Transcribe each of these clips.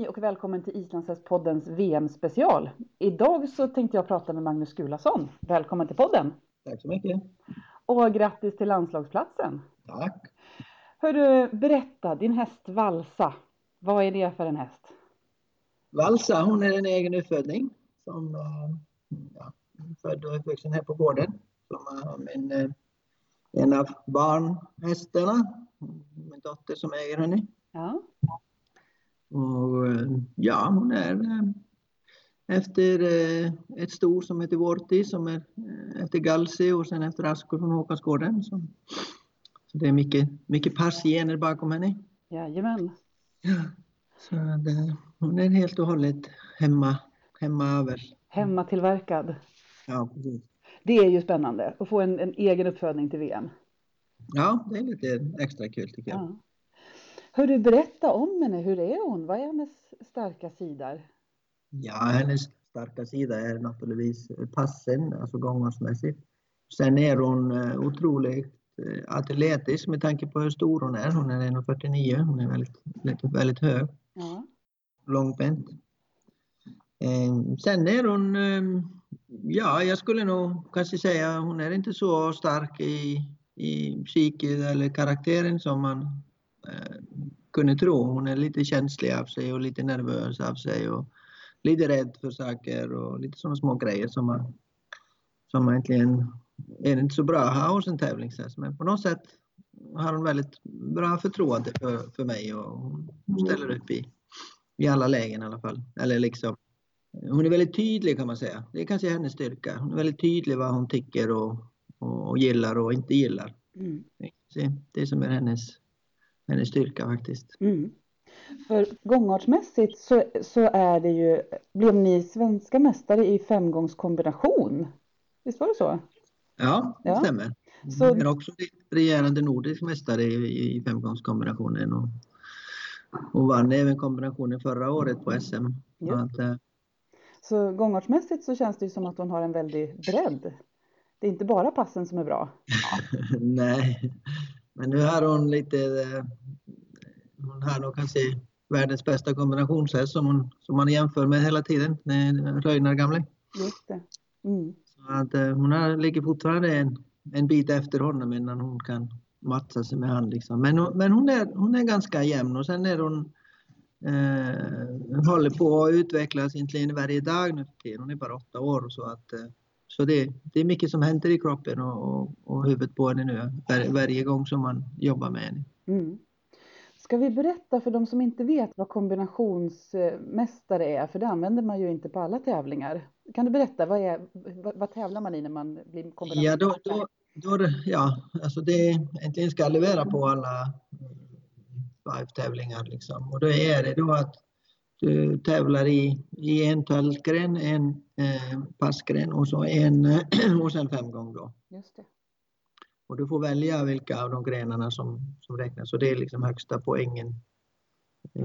Hej och välkommen till Islandshästpoddens VM-special. Idag så tänkte jag prata med Magnus Gulason. Välkommen till podden! Tack så mycket! Och grattis till landslagsplatsen! Tack! Hörru, berätta, din häst Valsa. Vad är det för en häst? Valsa, hon är en egen utfödning som eh, ja, född och uppvuxen här på gården. Som har min, eh, en av barnhästarna, min dotter som äger henne. Ja. Och eh, ja, hon är efter ett stor som heter Vorti som är efter Galsi och sen efter Askor från Håkansgården. Så, så det är mycket, mycket passgener bakom henne. Jajamän. Ja, så det, hon är helt och hållet hemma, hemmaöver. Hemmatillverkad. Ja, precis. Det är ju spännande att få en, en egen uppfödning till VM. Ja, det är lite extra kul tycker jag. Ja. Hör du berätta om henne, hur är hon? Vad är hennes starka sidor? Ja, hennes starka sida är naturligtvis passen, alltså gångavsmässigt. Sen är hon otroligt atletisk med tanke på hur stor hon är. Hon är 1,49, hon är väldigt, väldigt, hög. Ja. Långbent. Sen är hon, ja jag skulle nog kanske säga hon är inte så stark i, i psyket eller karaktären som man eh, kunde tro. Hon är lite känslig av sig och lite nervös av sig och lite rädd för saker och lite sådana små grejer som man, som man egentligen är inte så bra att ha hos en tävlingshäst. Men på något sätt har hon väldigt bra förtroende för, för mig och ställer upp i, i alla lägen i alla fall. Eller liksom, hon är väldigt tydlig kan man säga. Det är kanske hennes styrka. Hon är väldigt tydlig vad hon tycker och, och, och gillar och inte gillar. Mm. Det är det som är hennes, hennes styrka faktiskt. Mm. För gångartsmässigt så, så är det ju, blev ni svenska mästare i femgångskombination? Visst var det så? Ja, det Ja. stämmer. Så- är också regerande nordisk mästare i, i femgångskombinationen och, och vann även kombinationen förra året på SM. Ja. att, eh, Så gångartsmässigt så känns det ju som att hon har en väldig bredd. Det är inte bara passen som är bra. nej, men nu har hon lite, eh, hon har nog kanske världens bästa kombinationshäst som hon, som man jämför med hela tiden, Röjnar gamle. Just det. Mm. Så att eh, hon har, ligger fortfarande en, en bit efter honom innan hon kan matcha sig med han. Liksom. Men, men hon, är, hon är ganska jämn och sen är hon eh, håller på att utvecklas egentligen varje dag nu för tiden. Hon är bara åtta år så att eh, så det, det är mycket som händer i kroppen och, och, och huvudet på henne nu var, varje gång som man jobbar med henne. Mm. Ska vi berätta för de som inte vet vad kombinationsmästare är? För det använder man ju inte på alla tävlingar. Kan du berätta, vad, är, vad, vad tävlar man i när man blir Ja, då, kombinationsmästare? då, då, ja, alltså det egentligen ska levera på alla five-tävlingar liksom. Och då är det då att du tävlar i, i en töltgren, en eh, passgren och så en och sen fem gånger då. Just det. Och du får välja vilka av de grenarna som, som räknas. Och det är liksom högsta poängen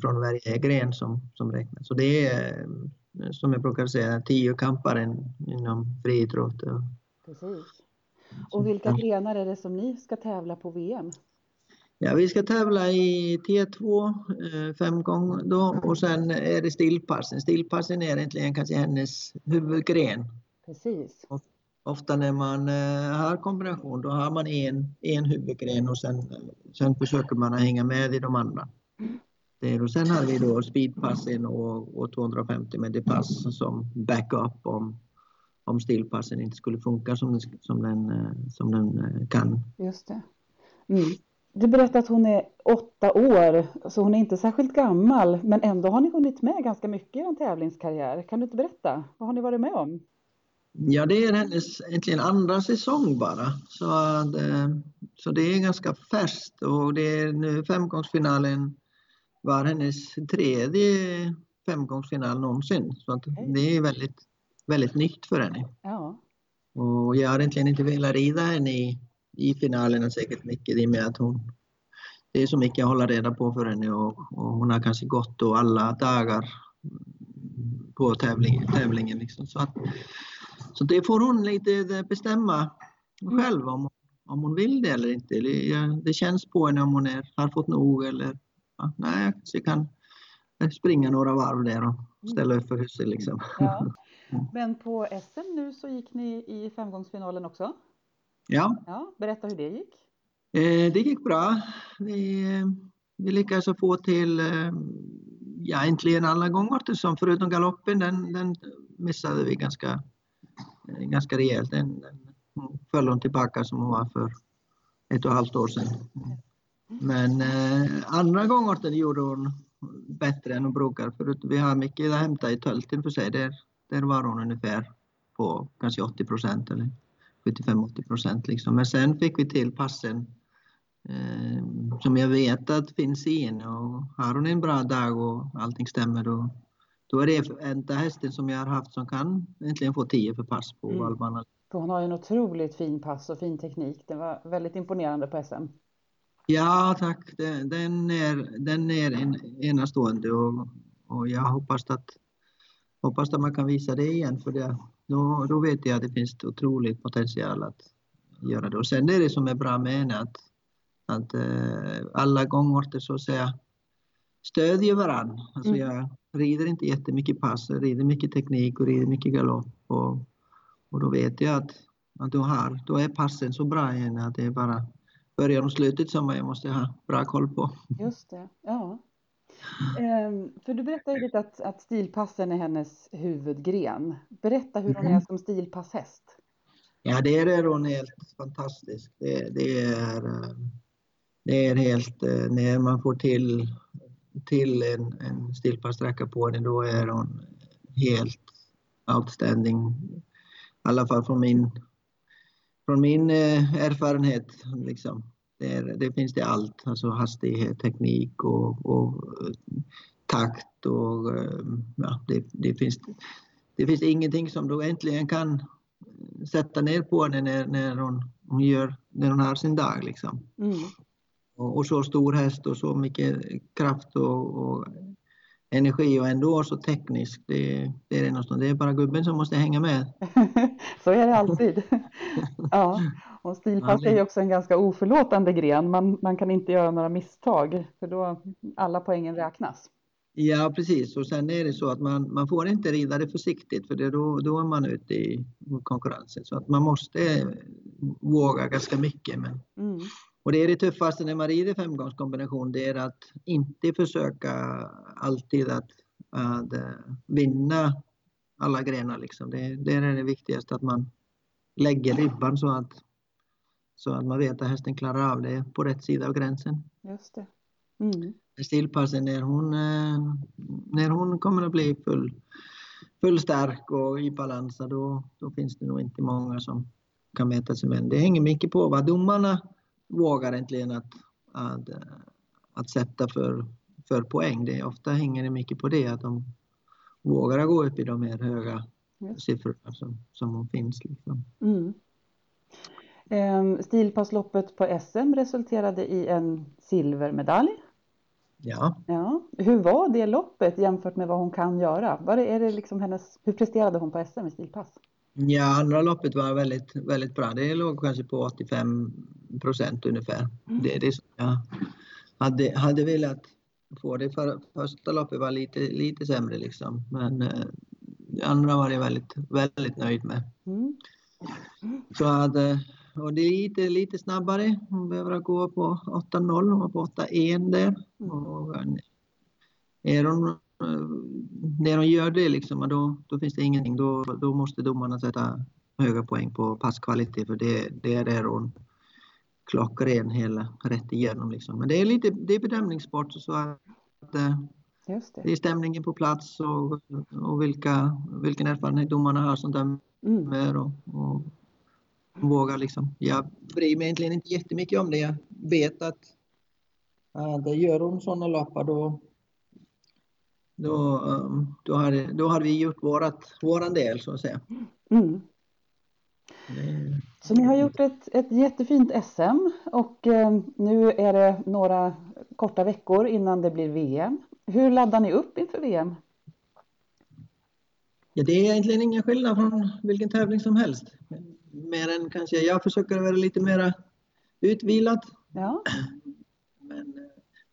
från varje gren som, som räknas. Så det är eh, som jag brukar säga tiokamparen inom friidrott. och- Precis. Och vilka grenar är det som ni ska tävla på VM? Ja, vi ska tävla i T2 eh, fem gånger då och sen är det stillpassen. Stillpassen är egentligen kanske hennes huvudgren. Precis. Ofta när man eh, har kombination då har man en, en huvudgren och sen, sen försöker man att hänga med i de andra. Det och sen har vi då speedpassen och, och 250 med det pass som backup om, om stillpassen inte skulle funka som den, som den, eh, som den eh, kan. Just det. Mm. Du berättade att hon är åtta år, så hon är inte särskilt gammal, men ändå har ni hunnit med ganska mycket i en tävlingskarriär. Kan du inte berätta? Vad har ni varit med om? Ja, det är hennes egentligen andra säsong bara. Så, att, eh, så det är ganska färskt och det är nu femgångsfinalen var hennes tredje femgångsfinal någonsin. Så det är väldigt, väldigt nytt för henne. Ja. Och jag har egentligen inte velat rida henne i, i finalerna säkert mycket i och med att hon det är så mycket att hålla reda på för henne och, och hon har kanske gått då alla dagar på tävlingen. tävlingen liksom. så, att, så det får hon lite bestämma själv om, om hon vill det eller inte. Det känns på henne om hon är, har fått nog eller ja, nej, jag kanske kan springa några varv där och ställa upp för huset. Liksom. Ja. Men på SM nu så gick ni i femgångsfinalen också? Ja. ja. Berätta hur det gick. Eh, det gick bra. Vi, vi lyckades få till eh, ja, äntligen alla gångarter som förutom galoppen, den, den missade vi ganska, eh, Eh, ganska rejält. Den, den föll hon tillbaka som hon var för ett och ett halvt år sedan. Men eh, andra gångarten gjorde hon bättre än hon brukar. Förut, vi har mycket att hämta i tölten för sig. Där, där var hon ungefär på kanske 80 procent eller 75-80 procent. Liksom. Men sen fick vi till passen eh, som jag vet att finns i och har hon en bra dag och allting stämmer då, då är det enda hästen som jag har haft som kan äntligen få 10 för pass på mm. valparna. Hon har ju en otroligt fin pass och fin teknik. Det var väldigt imponerande på SM. Ja tack, den är, den är en, enastående och, och jag hoppas att, hoppas att man kan visa det igen för det, då, då vet jag att det finns otroligt potential att göra det. Och sen är det som är bra med henne att, att uh, alla gångorter så att säga stödjer varandra. Alltså mm. jag rider inte jättemycket pass, jag rider mycket teknik och rider mycket galopp. Och, och då vet jag att, att då, har, då är passen så bra i henne att det är bara början och slutet som jag måste ha bra koll på. Just det, ja. Ehm, för du berättade lite att, att stilpassen är hennes huvudgren. Berätta hur hon mm. är som stilpasshäst. Ja, det är hon helt fantastisk. Det, det, är, det är helt, eh, när man får till, till en, en stilpasssträcka på henne, då är hon helt outstanding. I alla fall från min från min eh, erfarenhet, liksom, det, det, finns det allt. Alltså hastighet, teknik och, och eh, takt och eh, ja, det, det, finns, det finns ingenting som du äntligen kan sätta ner på henne när, när, hon, hon, gör, när hon har sin dag. Liksom. Mm. Och, så stor häst och så mycket kraft och, och energi och ändå så teknisk. Det, det, är det, någonstans. det är bara gubben som måste hänga med. så är det alltid. ja. Och stilpass är ju också en ganska oförlåtande gren. Man, man kan inte göra några misstag för då alla poängen räknas. Ja precis och sen är det så att man, man får inte rida det försiktigt för det, då, då är man ute i konkurrensen. Så att man måste våga ganska mycket. Men, mm. Och det är det tuffaste när man rider femgångskombination, det är att inte försöka alltid att, att eh, vinna alla grenar. Liksom. Det, det är det viktigaste, att man lägger ribban så att, så att man vet att hästen klarar av det på rätt sida av gränsen. Just det. Mm. Stilpassen när hon, eh, när hon kommer att bli full, full stark och i balans, då, då finns det nog inte många som kan mäta sig med Det hänger mycket på vad domarna vågar äntligen att, att, att sätta för, för poäng. Det ofta hänger det mycket på det, att de vågar gå upp i de här höga yes. siffrorna som, som finns. Liksom. Mm. Ehm, stilpassloppet på SM resulterade i en silvermedalj. Ja. ja. Hur var det loppet jämfört med vad hon kan göra? Var är det liksom hennes, hur presterade hon på SM i stilpass? Ja, andra loppet var väldigt, väldigt bra. Det låg kanske på 85 procent ungefär. Mm. Det, det, jag hade, hade velat få det. För, första loppet var lite, lite sämre liksom. Men eh, andra var jag väldigt, väldigt nöjd med. Mm. Så att, och det är lite, lite snabbare. Hon behöver gå på 8.0, hon var på 8.1 där. Mm. Och, eh, är hon när de gör det liksom, då, då finns det ingenting. Då, då måste domarna sätta höga poäng på passkvalitet för det, det är där hon klockren hela rätt igenom. Liksom. Men det är lite det är bedömningssport så att, Just det. det är stämningen på plats och, och vilka, vilken erfarenhet domarna har som dömer Mm. och, och vågar liksom. Jag bryr mig egentligen inte jättemycket om det. Jag vet att uh, det gör hon sådana loppar då då, um, då, har, det- då har vi gjort vårat, våran del så att säga. Mm. Det, Så ni har gjort ett, ett jättefint SM och eh, nu är det några korta veckor innan det blir VM. Hur laddar ni upp inför VM? ja, det är egentligen ingen skillnad från vilken tävling som helst. Mer än kanske jag försöker vara lite mera utvilad. Ja, Men eh,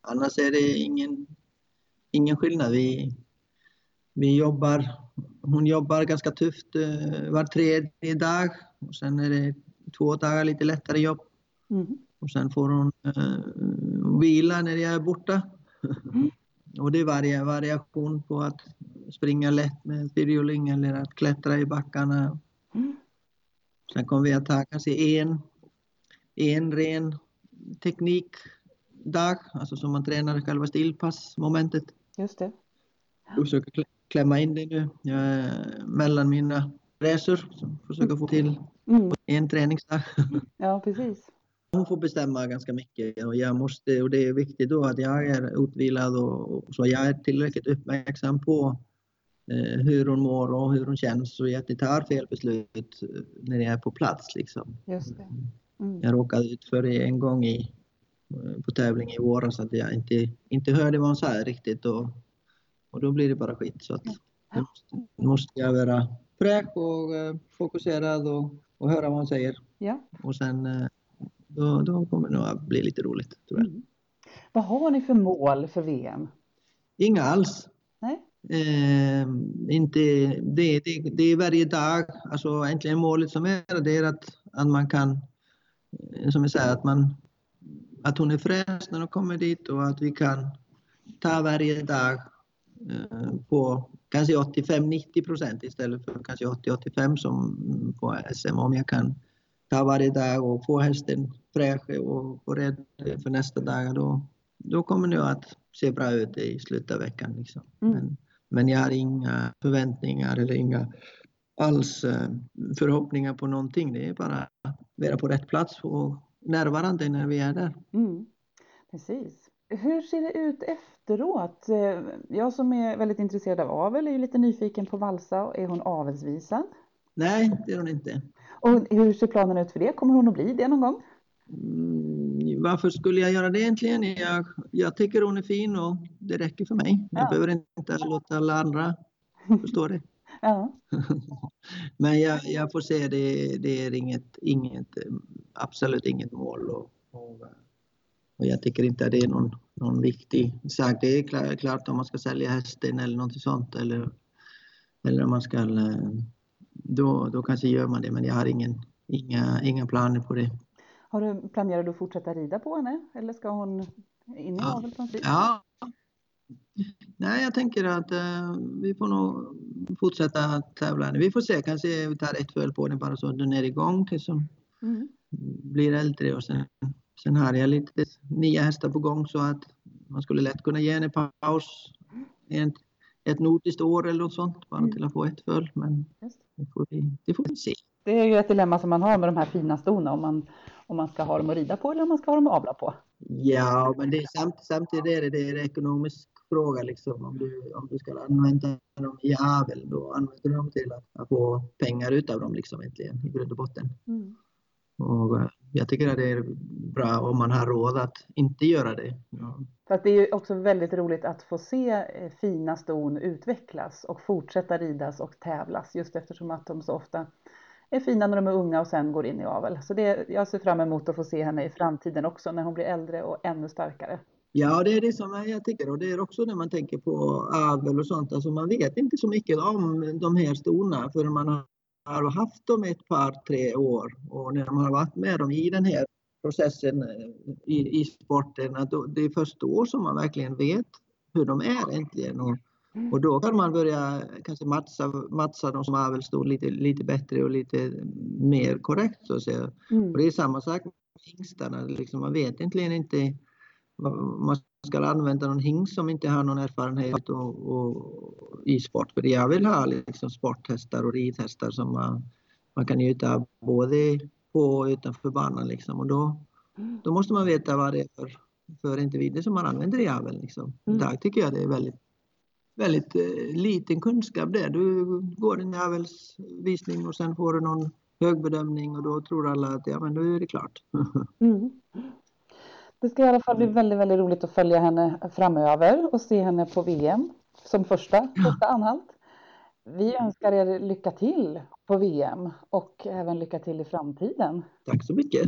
annars är det ingen, ingen skillnad. Vi, vi jobbar, hon jobbar ganska tufft eh, var tredje dag och sen är det två dagar lite lättare jobb mm. och sen får hon eh, vila när jag är borta. Mm. och det är varia, variation på att springa lätt med fyrhjuling eller att klättra i backarna. Mm. Sen kommer vi att ta kanske en, en ren teknikdag, alltså som man tränar själva stillpassmomentet. Just det. Jag försöker klä- klämma in det nu jag är mellan mina resor. Så försöker få till Mm. en träningsdag. Ja, precis. Hon får bestämma ganska mycket och jag måste, och det är viktigt då att jag är utvilad och, så jag är tillräckligt uppmärksam på eh, hur hon mår och hur hon känns så jag inte tar fel beslut eh, när jag är på plats liksom. Just det. Mm. Jag råkade ut för det en gång i, eh, på tävling i våras att jag inte, inte hörde vad hon sa riktigt och, och då blir det bara skit. Så att då måste, måste jag vara fräsch och eh, fokuserad och, och höra vad hon säger. Ja. Och sen eh, då, då kommer det nog att bli lite roligt tror jag. Mm. Vad har ni för mål för VM? Inga alls. Nej? Eh, inte, det, det, det är varje dag, alltså egentligen målet som är det är att, att man kan, eh, som jag säger, att, man, att hon är fräsch när hon kommer dit och att vi kan ta varje dag eh, på kanske 85-90 procent istället för kanske 80-85 som på SM. Om jag kan ta varje dag och få hästen fräsch och, och rädd för nästa dag, då, då kommer det att se bra ut i slutet av veckan. Liksom. Mm. Men, men jag har inga förväntningar eller inga alls eh, förhoppningar på någonting. Det är bara att vara på rätt plats och närvarande när vi är där. Mm. Precis. Hur ser det ut efteråt? Eh, Jag som är väldigt intresserad av avel är ju lite nyfiken på Valsa. Är hon avelsvisad? Nej, det är hon inte. Och hur ser planen ut för det? Kommer hon att bli det någon gång? Mm, varför skulle jag göra det egentligen? Jag, jag tycker hon är fin och det räcker för mig. Jag Ja. behöver inte låta alla andra förstå det. Ja. Men jag, jag får se, det, det är inget, inget, absolut inget mål. Och, och, och jag tycker inte att det är någon, någon viktig sak. Det är klart, klart om man ska sälja hästen eller något sånt eller, eller om man ska, eh, då, då kanske gör man det. Men jag har ingen, inga, inga planer på det. Har du, planerar du att fortsätta rida på henne? Eller ska hon in i Ja. avel vis? Ja. Nej, jag tänker att eh, vi får nog fortsätta tävla. Vi får se, kanske vi tar ett föl på den bara så den är igång tills hon Mm. blir äldre och sen, sen har jag lite nya hästar på gång så att man skulle lätt kunna ge henne paus. Ett, ett nordiskt år eller något sånt bara Mm. till att få ett föl. Men det får vi, det får vi se. Det är ju ett dilemma som man har med de här fina stona om man, om man ska ha dem att rida på eller om man ska ha dem att avla på. Ja, men det är samt, samtidigt är det, det är en ekonomisk fråga liksom. Om du, om du ska använda dem i avel, då använder du dem till att, få pengar utav dem liksom egentligen i grund och botten. Mm. Och eh, jag tycker att det är bra om man har råd att inte göra det. Ja. För att det är ju också väldigt roligt att få se eh, fina ston utvecklas och fortsätta ridas och tävlas just eftersom att de så ofta är fina när de är unga och sen går in i avel. Så det, jag ser fram emot att få se henne i framtiden också när hon blir äldre och ännu starkare. Ja, det är det som jag tycker och det är också när man tänker på avel och sånt. Alltså man vet inte så mycket om de här stona förrän man har haft dem ett par, tre år och när man har varit med dem i den här processen eh, i, i sporten, att då, det är först då som man verkligen vet hur de är egentligen. Och, och då kan man börja kanske matcha, matcha dem som avelston lite, lite bättre och lite mer korrekt så att säga. Mm. Och det är samma sak med hingstarna, liksom, man vet egentligen inte man ska använda någon hingst som inte har någon erfarenhet och, och, i sport. För jag vill ha liksom sporthästar och ridhästar som man, man kan njuta av både på och utanför banan. Liksom. Och då, då måste man veta vad det är för, för individer som man använder i aveln. Liksom. Mm. Idag tycker jag det är väldigt, väldigt eh, liten kunskap där. Du går en avelsvisning och sen får du någon hög bedömning och då tror alla att ja, men då är det klart. Mm. Det ska i alla fall bli väldigt, väldigt roligt att följa henne framöver och se henne på VM som första, första anhalt. Vi önskar er lycka till på VM och även lycka till i framtiden. Tack så mycket.